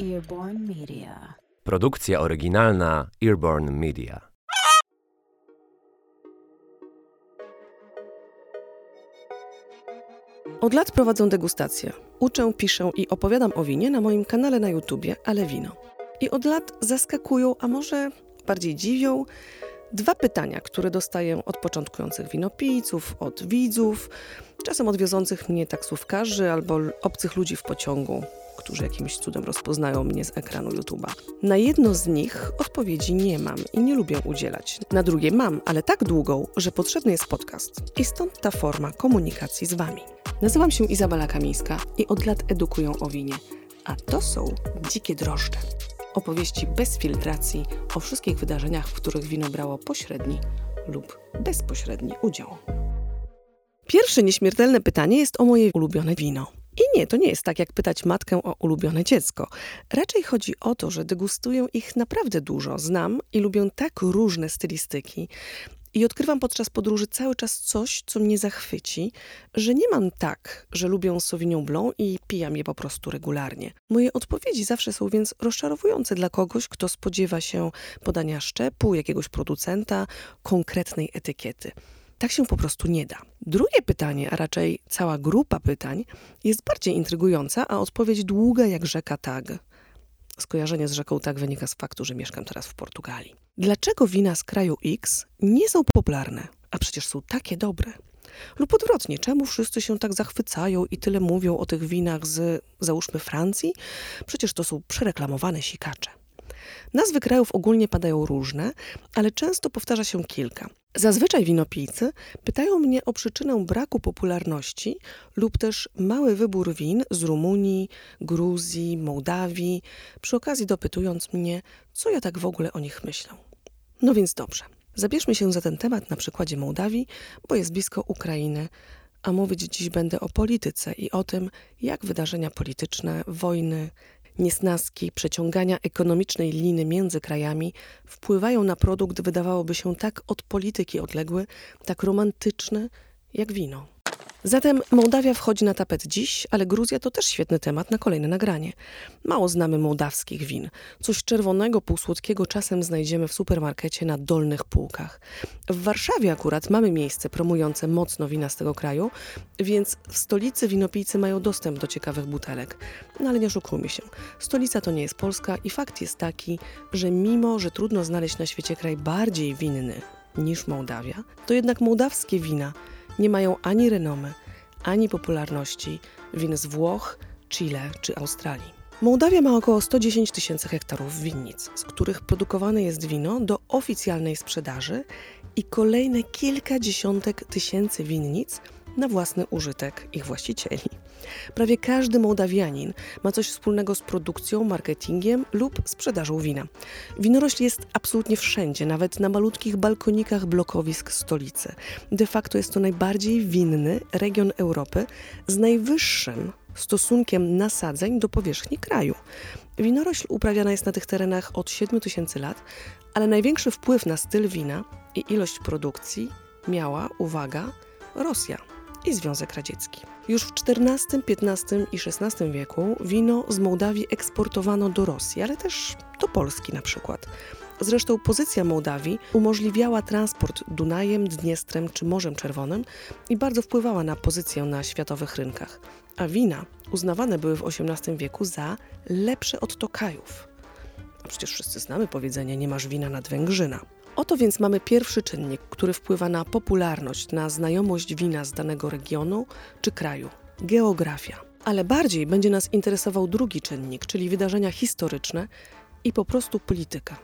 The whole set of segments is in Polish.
Earborn Media. Produkcja oryginalna Earborn Media. Od lat prowadzę degustację. Uczę, piszę i opowiadam o winie na moim kanale na YouTubie, ale wino. I od lat zaskakują, a może bardziej dziwią, dwa pytania, które dostaję od początkujących winopijców, od widzów, czasem od wiozących mnie taksówkarzy albo obcych ludzi w pociągu, którzy jakimś cudem rozpoznają mnie z ekranu YouTube'a. Na jedno z nich odpowiedzi nie mam i nie lubię udzielać. Na drugie mam, ale tak długą, że potrzebny jest podcast. I stąd ta forma komunikacji z Wami. Nazywam się Izabela Kamińska i od lat edukuję o winie. A to są Dzikie Drożdże. Opowieści bez filtracji o wszystkich wydarzeniach, w których wino brało pośredni lub bezpośredni udział. Pierwsze nieśmiertelne pytanie jest o moje ulubione wino. I nie, to nie jest tak, jak pytać matkę o ulubione dziecko. Raczej chodzi o to, że degustuję ich naprawdę dużo, znam i lubię tak różne stylistyki. I odkrywam podczas podróży cały czas coś, co mnie zachwyci, że nie mam tak, że lubię Sauvignon Blanc i pijam je po prostu regularnie. Moje odpowiedzi zawsze są więc rozczarowujące dla kogoś, kto spodziewa się podania szczepu, jakiegoś producenta, konkretnej etykiety. Tak się po prostu nie da. Drugie pytanie, a raczej cała grupa pytań, jest bardziej intrygująca, a odpowiedź długa jak rzeka Tag. Skojarzenie z rzeką Tag wynika z faktu, że mieszkam teraz w Portugalii. Dlaczego wina z kraju X nie są popularne, a przecież są takie dobre? Lub odwrotnie, czemu wszyscy się tak zachwycają i tyle mówią o tych winach z, załóżmy, Francji? Przecież to są przereklamowane sikacze. Nazwy krajów ogólnie padają różne, ale często powtarza się kilka. Zazwyczaj winopijcy pytają mnie o przyczynę braku popularności lub też mały wybór win z Rumunii, Gruzji, Mołdawii, przy okazji dopytując mnie, co ja tak w ogóle o nich myślę. No więc dobrze. Zabierzmy się za ten temat na przykładzie Mołdawii, bo jest blisko Ukrainy, a mówić dziś będę o polityce i o tym, jak wydarzenia polityczne, wojny, niesnaski, przeciągania ekonomicznej liny między krajami wpływają na produkt, wydawałoby się tak od polityki odległy, tak romantyczny jak wino. Zatem Mołdawia wchodzi na tapet dziś, ale Gruzja to też świetny temat na kolejne nagranie. Mało znamy mołdawskich win. Coś czerwonego, półsłodkiego czasem znajdziemy w supermarkecie na dolnych półkach. W Warszawie akurat mamy miejsce promujące mocno wina z tego kraju, więc w stolicy winopijcy mają dostęp do ciekawych butelek. No ale nie oszukujmy się. Stolica to nie jest Polska i fakt jest taki, że mimo, że trudno znaleźć na świecie kraj bardziej winny niż Mołdawia, to jednak mołdawskie wina – nie mają ani renomy, ani popularności win z Włoch, Chile czy Australii. Mołdawia ma około 110 tysięcy hektarów winnic, z których produkowane jest wino do oficjalnej sprzedaży i kolejne kilkadziesiątek tysięcy winnic na własny użytek ich właścicieli. Prawie każdy Mołdawianin ma coś wspólnego z produkcją, marketingiem lub sprzedażą wina. Winorośl jest absolutnie wszędzie, nawet na malutkich balkonikach blokowisk stolicy. De facto jest to najbardziej winny region Europy z najwyższym stosunkiem nasadzeń do powierzchni kraju. Winorośl uprawiana jest na tych terenach od 7 tysięcy lat, ale największy wpływ na styl wina i ilość produkcji miała, uwaga, Rosja i Związek Radziecki. Już w XIV, XV i XVI wieku wino z Mołdawii eksportowano do Rosji, ale też do Polski na przykład. Zresztą pozycja Mołdawii umożliwiała transport Dunajem, Dniestrem czy Morzem Czerwonym i bardzo wpływała na pozycję na światowych rynkach. A wina uznawane były w XVIII wieku za lepsze od tokajów. A przecież wszyscy znamy powiedzenie nie masz wina nad Węgrzyna. Oto więc mamy pierwszy czynnik, który wpływa na popularność, na znajomość wina z danego regionu czy kraju geografia. Ale bardziej będzie nas interesował drugi czynnik, czyli wydarzenia historyczne i po prostu polityka.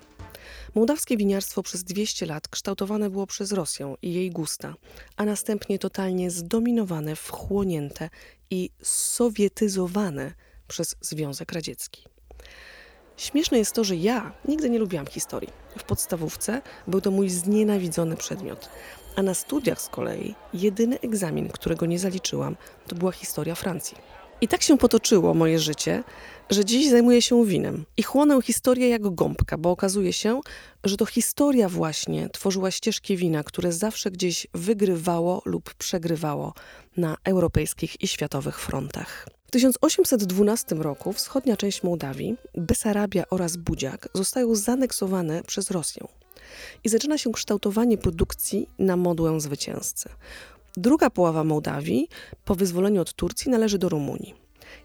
Mołdawskie winiarstwo przez 200 lat kształtowane było przez Rosję i jej gusta, a następnie totalnie zdominowane, wchłonięte i sowietyzowane przez Związek Radziecki. Śmieszne jest to, że ja nigdy nie lubiłam historii. W podstawówce był to mój znienawidzony przedmiot. A na studiach z kolei jedyny egzamin, którego nie zaliczyłam, to była historia Francji. I tak się potoczyło moje życie, że dziś zajmuję się winem i chłonę historię jak gąbka, bo okazuje się, że to historia właśnie tworzyła ścieżki wina, które zawsze gdzieś wygrywało lub przegrywało na europejskich i światowych frontach. W 1812 roku wschodnia część Mołdawii, Besarabia oraz Budziak zostają zaneksowane przez Rosję i zaczyna się kształtowanie produkcji na modłę zwycięzcy. Druga połowa Mołdawii po wyzwoleniu od Turcji należy do Rumunii.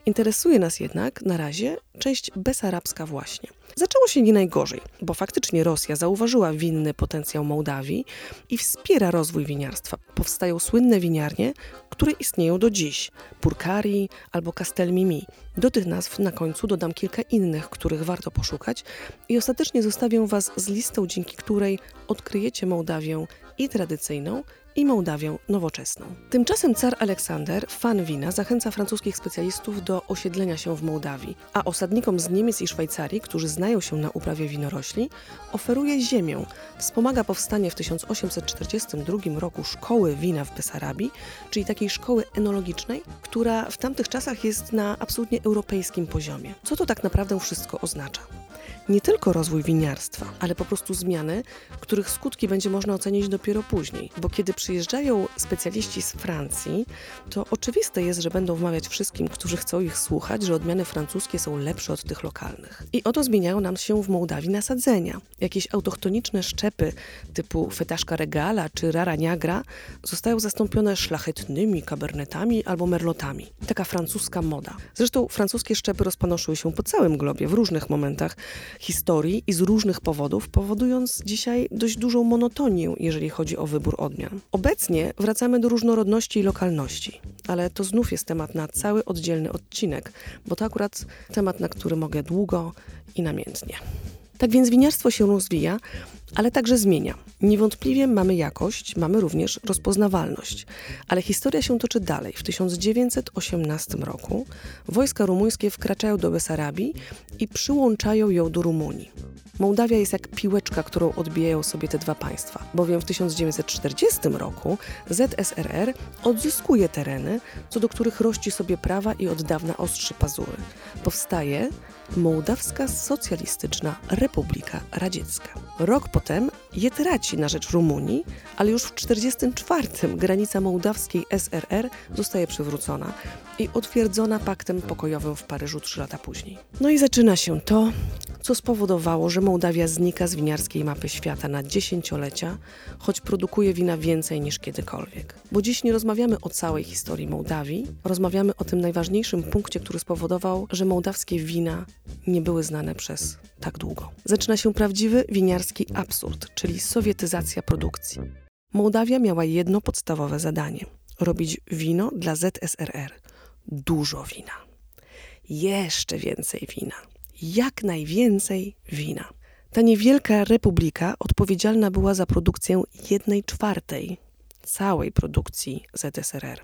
Interesuje nas jednak na razie część besarabska właśnie. Zaczęło się nie najgorzej, bo faktycznie Rosja zauważyła winny potencjał Mołdawii i wspiera rozwój winiarstwa. Powstają słynne winiarnie, które istnieją do dziś. Purkari albo Castel Mimi. Do tych nazw na końcu dodam kilka innych, których warto poszukać i ostatecznie zostawię Was z listą, dzięki której odkryjecie Mołdawię i tradycyjną, i Mołdawię nowoczesną. Tymczasem car Aleksander, fan wina, zachęca francuskich specjalistów do osiedlenia się w Mołdawii, a osadnikom z Niemiec i Szwajcarii, którzy znają się na uprawie winorośli, oferuje ziemię. Wspomaga powstanie w 1842 roku szkoły wina w Besarabii, czyli takiej szkoły enologicznej, która w tamtych czasach jest na absolutnie europejskim poziomie. Co to tak naprawdę wszystko oznacza? Nie tylko rozwój winiarstwa, ale po prostu zmiany, których skutki będzie można ocenić dopiero później. Bo kiedy przyjeżdżają specjaliści z Francji, to oczywiste jest, że będą wmawiać wszystkim, którzy chcą ich słuchać, że odmiany francuskie są lepsze od tych lokalnych. I oto zmieniają nam się w Mołdawii nasadzenia. Jakieś autochtoniczne szczepy typu fetaszka regala czy rara niagra zostają zastąpione szlachetnymi kabernetami albo merlotami. Taka francuska moda. Zresztą francuskie szczepy rozpanoszyły się po całym globie w różnych momentach historii i z różnych powodów, powodując dzisiaj dość dużą monotonię, jeżeli chodzi o wybór odmian. Obecnie wracamy do różnorodności i lokalności, ale to znów jest temat na cały oddzielny odcinek, bo to akurat temat, na który mogę długo i namiętnie. Tak więc winiarstwo się rozwija, ale także zmienia. Niewątpliwie mamy jakość, mamy również rozpoznawalność. Ale historia się toczy dalej. W 1918 roku wojska rumuńskie wkraczają do Besarabii i przyłączają ją do Rumunii. Mołdawia jest jak piłeczka, którą odbijają sobie te dwa państwa, bowiem w 1940 roku ZSRR odzyskuje tereny, co do których rości sobie prawa i od dawna ostrzy pazury. Powstaje Mołdawska Socjalistyczna Republika Radziecka. Rok potem je traci na rzecz Rumunii, ale już w 1944 granica mołdawskiej SRR zostaje przywrócona i utwierdzona paktem pokojowym w Paryżu trzy lata później. No i zaczyna się to, co spowodowało, że Mołdawia znika z winiarskiej mapy świata na dziesięciolecia, choć produkuje wina więcej niż kiedykolwiek. Bo dziś nie rozmawiamy o całej historii Mołdawii, rozmawiamy o tym najważniejszym punkcie, który spowodował, że mołdawskie wina nie były znane przez tak długo. Zaczyna się prawdziwy winiarski absurd, czyli sowietyzacja produkcji. Mołdawia miała jedno podstawowe zadanie: robić wino dla ZSRR. Dużo wina. Jeszcze więcej wina jak najwięcej wina. Ta niewielka republika odpowiedzialna była za produkcję jednej czwartej całej produkcji ZSRR.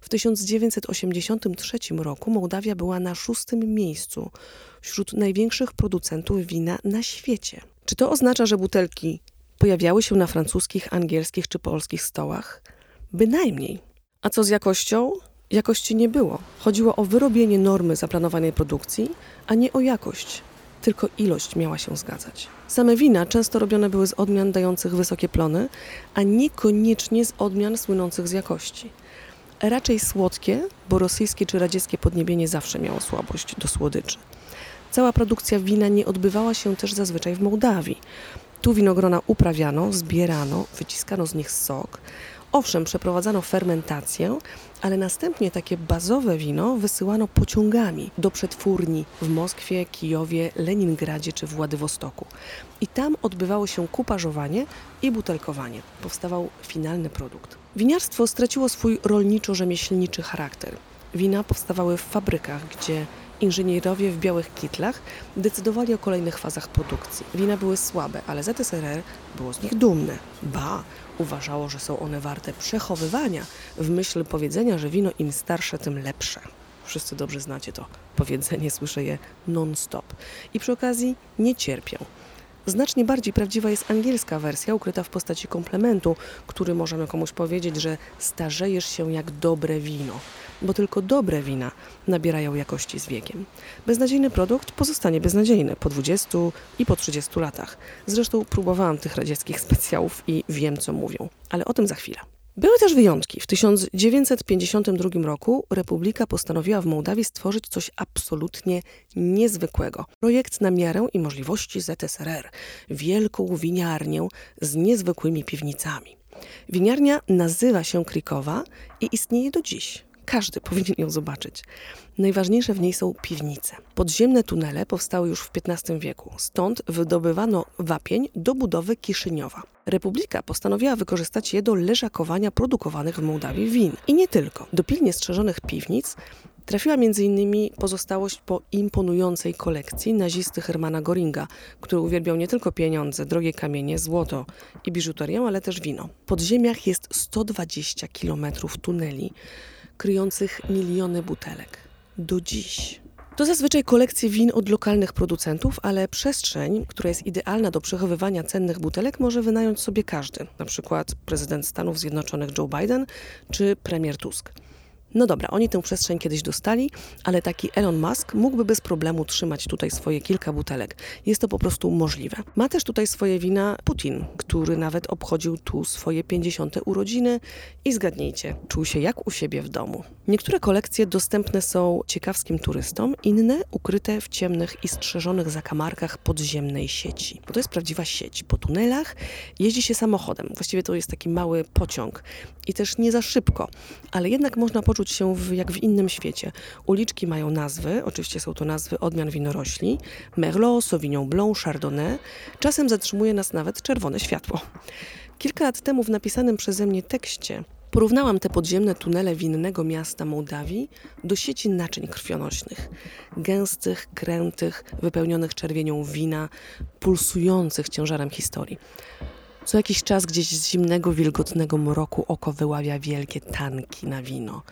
W 1983 roku Mołdawia była na szóstym miejscu wśród największych producentów wina na świecie. Czy to oznacza, że butelki pojawiały się na francuskich, angielskich czy polskich stołach? Bynajmniej. A co z jakością? Jakości nie było. Chodziło o wyrobienie normy zaplanowanej produkcji, a nie o jakość. Tylko ilość miała się zgadzać. Same wina często robione były z odmian dających wysokie plony, a niekoniecznie z odmian słynących z jakości. Raczej słodkie, bo rosyjskie czy radzieckie podniebienie zawsze miało słabość do słodyczy. Cała produkcja wina nie odbywała się też zazwyczaj w Mołdawii. Tu winogrona uprawiano, zbierano, wyciskano z nich sok, Owszem, przeprowadzano fermentację, ale następnie takie bazowe wino wysyłano pociągami do przetwórni w Moskwie, Kijowie, Leningradzie czy Władywostoku. I tam odbywało się kupażowanie i butelkowanie. Powstawał finalny produkt. Winiarstwo straciło swój rolniczo-rzemieślniczy charakter. Wina powstawały w fabrykach, gdzie Inżynierowie w białych kitlach decydowali o kolejnych fazach produkcji. Wina były słabe, ale ZSRR było z nich dumne. Ba, uważało, że są one warte przechowywania, w myśl powiedzenia, że wino im starsze, tym lepsze. Wszyscy dobrze znacie to powiedzenie, słyszę je non-stop. I przy okazji nie cierpią. Znacznie bardziej prawdziwa jest angielska wersja, ukryta w postaci komplementu, który możemy komuś powiedzieć, że starzejesz się jak dobre wino, bo tylko dobre wina nabierają jakości z wiekiem. Beznadziejny produkt pozostanie beznadziejny po 20 i po 30 latach. Zresztą próbowałam tych radzieckich specjałów i wiem, co mówią, ale o tym za chwilę. Były też wyjątki. W 1952 roku Republika postanowiła w Mołdawii stworzyć coś absolutnie niezwykłego. Projekt na miarę i możliwości ZSRR. Wielką winiarnię z niezwykłymi piwnicami. Winiarnia nazywa się Krikowa i istnieje do dziś. Każdy powinien ją zobaczyć. Najważniejsze w niej są piwnice. Podziemne tunele powstały już w XV wieku, stąd wydobywano wapień do budowy Kiszyniowa. Republika postanowiła wykorzystać je do leżakowania produkowanych w Mołdawii win. I nie tylko. Do pilnie strzeżonych piwnic trafiła m.in. pozostałość po imponującej kolekcji nazisty Hermana Goringa, który uwielbiał nie tylko pieniądze, drogie kamienie, złoto i biżuterię, ale też wino. Podziemiach jest 120 km tuneli, kryjących miliony butelek. Do dziś. To zazwyczaj kolekcje win od lokalnych producentów, ale przestrzeń, która jest idealna do przechowywania cennych butelek, może wynająć sobie każdy, na przykład prezydent Stanów Zjednoczonych Joe Biden czy premier Tusk. No dobra, oni tę przestrzeń kiedyś dostali, ale taki Elon Musk mógłby bez problemu trzymać tutaj swoje kilka butelek. Jest to po prostu możliwe. Ma też tutaj swoje wina Putin, który nawet obchodził tu swoje 50. urodziny i zgadnijcie, czuł się jak u siebie w domu. Niektóre kolekcje dostępne są ciekawskim turystom, inne ukryte w ciemnych i strzeżonych zakamarkach podziemnej sieci. Bo to jest prawdziwa sieć. Po tunelach jeździ się samochodem. Właściwie to jest taki mały pociąg i też nie za szybko, ale jednak można poczuć czuć się w, jak w innym świecie. Uliczki mają nazwy, oczywiście są to nazwy odmian winorośli, Merlot, Sauvignon Blanc, Chardonnay. Czasem zatrzymuje nas nawet czerwone światło. Kilka lat temu w napisanym przeze mnie tekście Porównałam te podziemne tunele winnego miasta Mołdawii do sieci naczyń krwionośnych. Gęstych, krętych, wypełnionych czerwienią wina, pulsujących ciężarem historii. Co jakiś czas gdzieś z zimnego, wilgotnego mroku oko wyławia wielkie tanki na wino.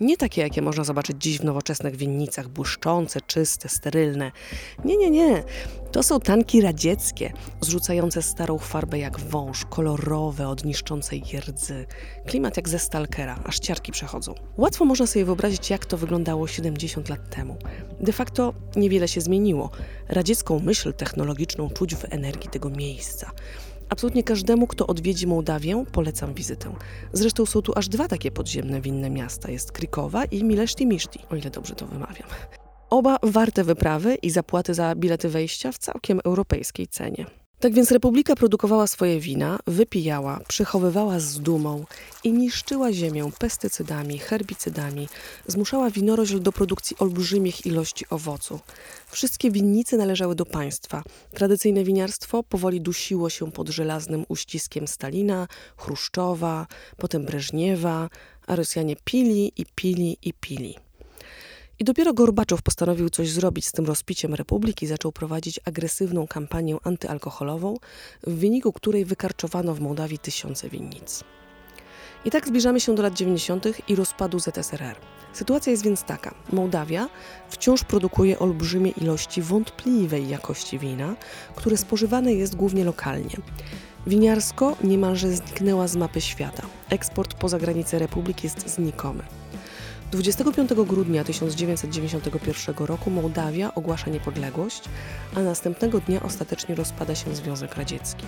Nie takie, jakie można zobaczyć dziś w nowoczesnych winnicach, błyszczące, czyste, sterylne. Nie, nie, nie. To są tanki radzieckie, zrzucające starą farbę jak wąż, kolorowe od niszczącej rdzy. Klimat jak ze stalkera, aż ciarki przechodzą. Łatwo można sobie wyobrazić, jak to wyglądało 70 lat temu. De facto niewiele się zmieniło. Radziecką myśl technologiczną czuć w energii tego miejsca. Absolutnie każdemu, kto odwiedzi Mołdawię, polecam wizytę. Zresztą są tu aż dwa takie podziemne winne miasta. Jest Krikowa i Mileszti Miszti, o ile dobrze to wymawiam. Oba warte wyprawy i zapłaty za bilety wejścia w całkiem europejskiej cenie. Tak więc Republika produkowała swoje wina, wypijała, przechowywała z dumą i niszczyła ziemię pestycydami, herbicydami, zmuszała winorośl do produkcji olbrzymich ilości owocu. Wszystkie winnice należały do państwa. Tradycyjne winiarstwo powoli dusiło się pod żelaznym uściskiem Stalina, Chruszczowa, potem Breżniewa, a Rosjanie pili i pili i pili. I dopiero Gorbaczow postanowił coś zrobić z tym rozpiciem republiki, zaczął prowadzić agresywną kampanię antyalkoholową, w wyniku której wykarczowano w Mołdawii tysiące winnic. I tak zbliżamy się do lat 90. i rozpadu ZSRR. Sytuacja jest więc taka. Mołdawia wciąż produkuje olbrzymie ilości wątpliwej jakości wina, które spożywane jest głównie lokalnie. Winiarsko niemalże zniknęła z mapy świata. Eksport poza granice republiki jest znikomy. 25 grudnia 1991 roku Mołdawia ogłasza niepodległość, a następnego dnia ostatecznie rozpada się Związek Radziecki.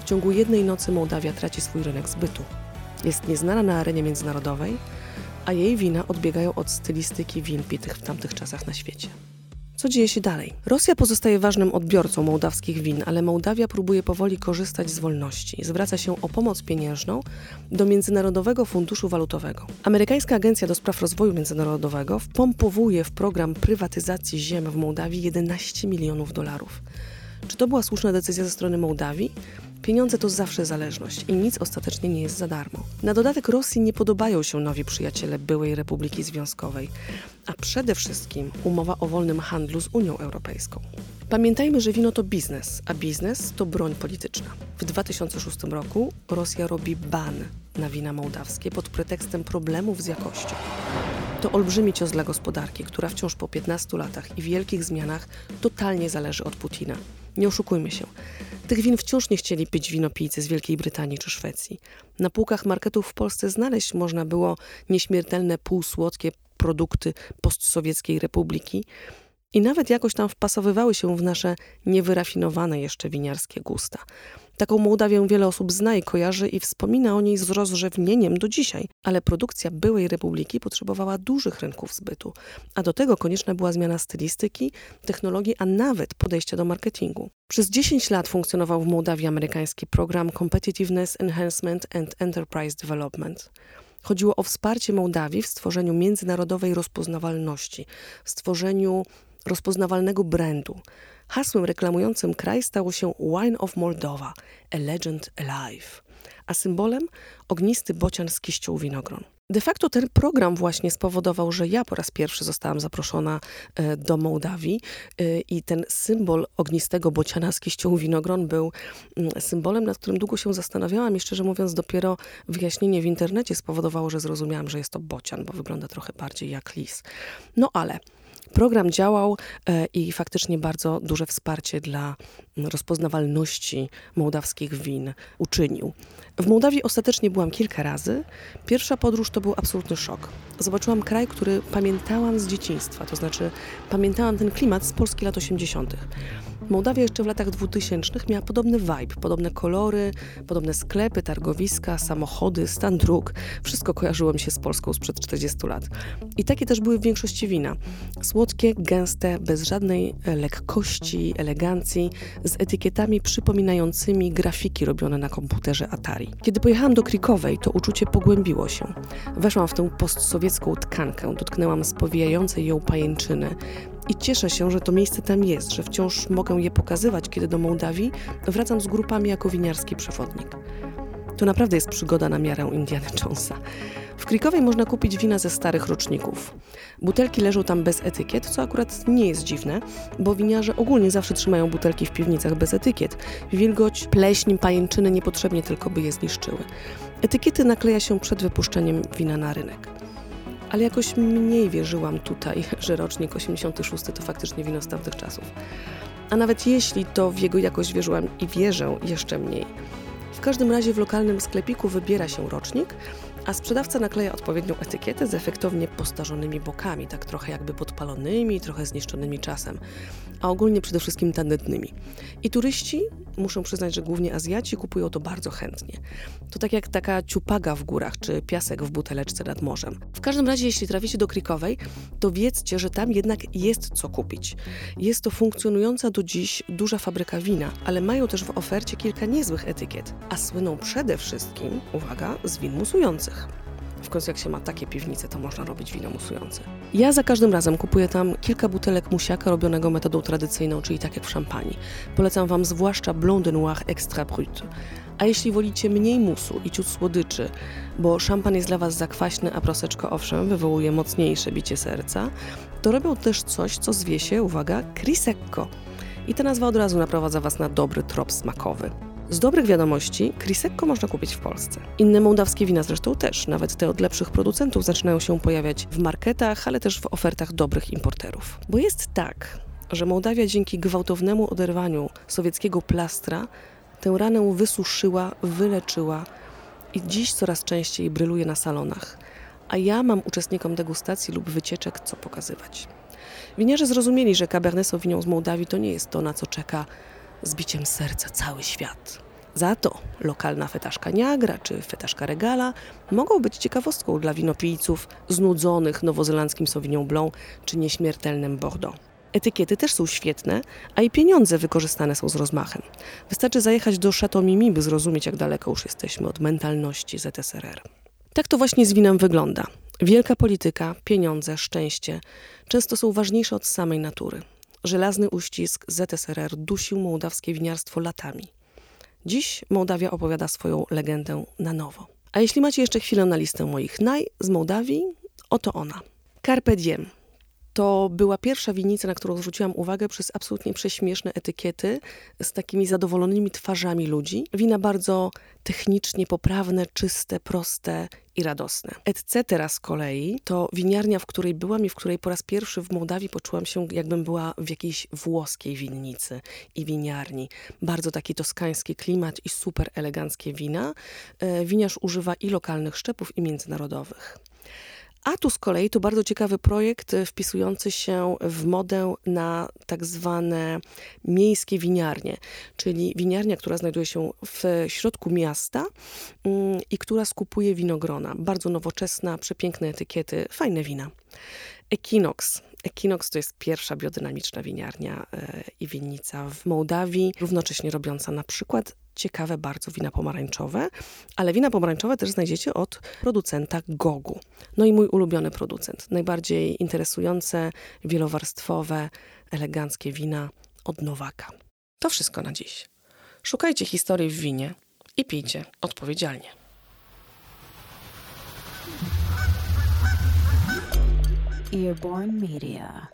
W ciągu jednej nocy Mołdawia traci swój rynek zbytu. Jest nieznana na arenie międzynarodowej, a jej wina odbiegają od stylistyki win pitych w tamtych czasach na świecie. Co dzieje się dalej? Rosja pozostaje ważnym odbiorcą mołdawskich win, ale Mołdawia próbuje powoli korzystać z wolności. Zwraca się o pomoc pieniężną do Międzynarodowego Funduszu Walutowego. Amerykańska Agencja do Spraw Rozwoju Międzynarodowego wpompowuje w program prywatyzacji ziem w Mołdawii 11 milionów dolarów. Czy to była słuszna decyzja ze strony Mołdawii? Pieniądze to zawsze zależność i nic ostatecznie nie jest za darmo. Na dodatek Rosji nie podobają się nowi przyjaciele byłej Republiki Związkowej, a przede wszystkim umowa o wolnym handlu z Unią Europejską. Pamiętajmy, że wino to biznes, a biznes to broń polityczna. W 2006 roku Rosja robi ban na wina mołdawskie pod pretekstem problemów z jakością. To olbrzymi cios dla gospodarki, która wciąż po 15 latach i wielkich zmianach totalnie zależy od Putina. Nie oszukujmy się. Tych win wciąż nie chcieli pić winopijcy z Wielkiej Brytanii czy Szwecji. Na półkach marketów w Polsce znaleźć można było nieśmiertelne, półsłodkie produkty postsowieckiej republiki i nawet jakoś tam wpasowywały się w nasze niewyrafinowane jeszcze winiarskie gusta. Taką Mołdawię wiele osób zna i kojarzy i wspomina o niej z rozrzewnieniem do dzisiaj, ale produkcja byłej republiki potrzebowała dużych rynków zbytu, a do tego konieczna była zmiana stylistyki, technologii, a nawet podejścia do marketingu. Przez 10 lat funkcjonował w Mołdawii amerykański program Competitiveness Enhancement and Enterprise Development. Chodziło o wsparcie Mołdawii w stworzeniu międzynarodowej rozpoznawalności, w stworzeniu rozpoznawalnego brandu. Hasłem reklamującym kraj stało się Wine of Moldova, a legend alive, a symbolem ognisty bocian z kiścią winogron. De facto ten program właśnie spowodował, że ja po raz pierwszy zostałam zaproszona e, do Mołdawii e, i ten symbol ognistego bociana z kiścią winogron był mm, symbolem, nad którym długo się zastanawiałam i szczerze mówiąc dopiero wyjaśnienie w internecie spowodowało, że zrozumiałam, że jest to bocian, bo wygląda trochę bardziej jak lis. No ale Program działał e, i faktycznie bardzo duże wsparcie dla rozpoznawalności mołdawskich win uczynił. W Mołdawii ostatecznie byłam kilka razy. Pierwsza podróż to był absolutny szok. Zobaczyłam kraj, który pamiętałam z dzieciństwa, to znaczy pamiętałam ten klimat z Polski lat 80. Mołdawia jeszcze w latach 2000 miała podobny vibe, podobne kolory, podobne sklepy, targowiska, samochody, stan dróg. Wszystko kojarzyło mi się z Polską sprzed 40 lat. I takie też były w większości wina. Słodkie, gęste, bez żadnej lekkości, elegancji, z etykietami przypominającymi grafiki robione na komputerze Atari. Kiedy pojechałam do Krikowej, to uczucie pogłębiło się. Weszłam w tę postsowiecką tkankę, dotknęłam spowijającej ją pajęczyny, i cieszę się, że to miejsce tam jest, że wciąż mogę je pokazywać, kiedy do Mołdawii wracam z grupami jako winiarski przewodnik. To naprawdę jest przygoda na miarę Indiana Jonesa. Krikowej można kupić wina ze starych roczników. Butelki leżą tam bez etykiet, co akurat nie jest dziwne, bo winiarze ogólnie zawsze trzymają butelki w piwnicach bez etykiet. Wilgoć, pleśń, pajęczyny niepotrzebnie tylko by je zniszczyły. Etykiety nakleja się przed wypuszczeniem wina na rynek. Ale jakoś mniej wierzyłam tutaj, że rocznik 86 to faktycznie wino z tamtych czasów. A nawet jeśli to w jego jakość wierzyłam i wierzę jeszcze mniej. W każdym razie w lokalnym sklepiku wybiera się rocznik, a sprzedawca nakleja odpowiednią etykietę z efektownie postarzonymi bokami, tak trochę jakby podpalonymi, trochę zniszczonymi czasem, a ogólnie przede wszystkim tandetnymi. I turyści, muszę przyznać, że głównie Azjaci kupują to bardzo chętnie. To tak jak taka ciupaga w górach, czy piasek w buteleczce nad morzem. W każdym razie, jeśli traficie do Krikowej, to wiedzcie, że tam jednak jest co kupić. Jest to funkcjonująca do dziś duża fabryka wina, ale mają też w ofercie kilka niezłych etykiet, a słyną przede wszystkim, uwaga, z win musujących. W końcu jak się ma takie piwnice, to można robić wino musujące. Ja za każdym razem kupuję tam kilka butelek musiaka robionego metodą tradycyjną, czyli tak jak w szampanii. Polecam Wam zwłaszcza Blanc de Noir Extra Brut. A jeśli wolicie mniej musu i ciut słodyczy, bo szampan jest dla Was za kwaśny, a proseczko owszem wywołuje mocniejsze bicie serca, to robią też coś, co zwie się, uwaga, Crisecco. I ta nazwa od razu naprowadza Was na dobry trop smakowy. Z dobrych wiadomości, Krisekko można kupić w Polsce. Inne mołdawskie wina zresztą też, nawet te od lepszych producentów zaczynają się pojawiać w marketach, ale też w ofertach dobrych importerów. Bo jest tak, że Mołdawia dzięki gwałtownemu oderwaniu sowieckiego plastra tę ranę wysuszyła, wyleczyła i dziś coraz częściej bryluje na salonach. A ja mam uczestnikom degustacji lub wycieczek co pokazywać. Winiarze zrozumieli, że Cabernet Sauvignon z Mołdawii to nie jest to, na co czeka z biciem serca cały świat. Za to lokalna fetaszka Niagara czy fetaszka Regala mogą być ciekawostką dla winopijców znudzonych nowozelandzkim Sauvignon Blanc czy nieśmiertelnym Bordeaux. Etykiety też są świetne, a i pieniądze wykorzystane są z rozmachem. Wystarczy zajechać do Chateau Mimi, by zrozumieć, jak daleko już jesteśmy od mentalności ZSRR. Tak to właśnie z winem wygląda. Wielka polityka, pieniądze, szczęście często są ważniejsze od samej natury. Żelazny uścisk ZSRR dusił mołdawskie winiarstwo latami. Dziś Mołdawia opowiada swoją legendę na nowo. A jeśli macie jeszcze chwilę na listę moich naj z Mołdawii, oto ona. Carpe diem to była pierwsza winnica, na którą zwróciłam uwagę przez absolutnie prześmieszne etykiety z takimi zadowolonymi twarzami ludzi. Wina bardzo technicznie poprawne, czyste, proste i radosne. Etc. z kolei to winiarnia, w której byłam i w której po raz pierwszy w Mołdawii poczułam się, jakbym była w jakiejś włoskiej winnicy i winiarni. Bardzo taki toskański klimat i super eleganckie wina. E, winiarz używa i lokalnych szczepów, i międzynarodowych. A tu z kolei to bardzo ciekawy projekt e, wpisujący się w modę na tak zwane miejskie winiarnie, czyli winiarnia, która znajduje się w środku miasta mm, i która skupuje winogrona. Bardzo nowoczesna, przepiękne etykiety, fajne wina. Equinox. Equinox to jest pierwsza biodynamiczna winiarnia e, i winnica w Mołdawii, równocześnie robiąca na przykład ciekawe bardzo wina pomarańczowe, ale wina pomarańczowe też znajdziecie od producenta Gogu. No i mój ulubiony producent, najbardziej interesujące, wielowarstwowe, eleganckie wina od Nowaka. To wszystko na dziś. Szukajcie historii w winie i pijcie odpowiedzialnie. Earborn Media.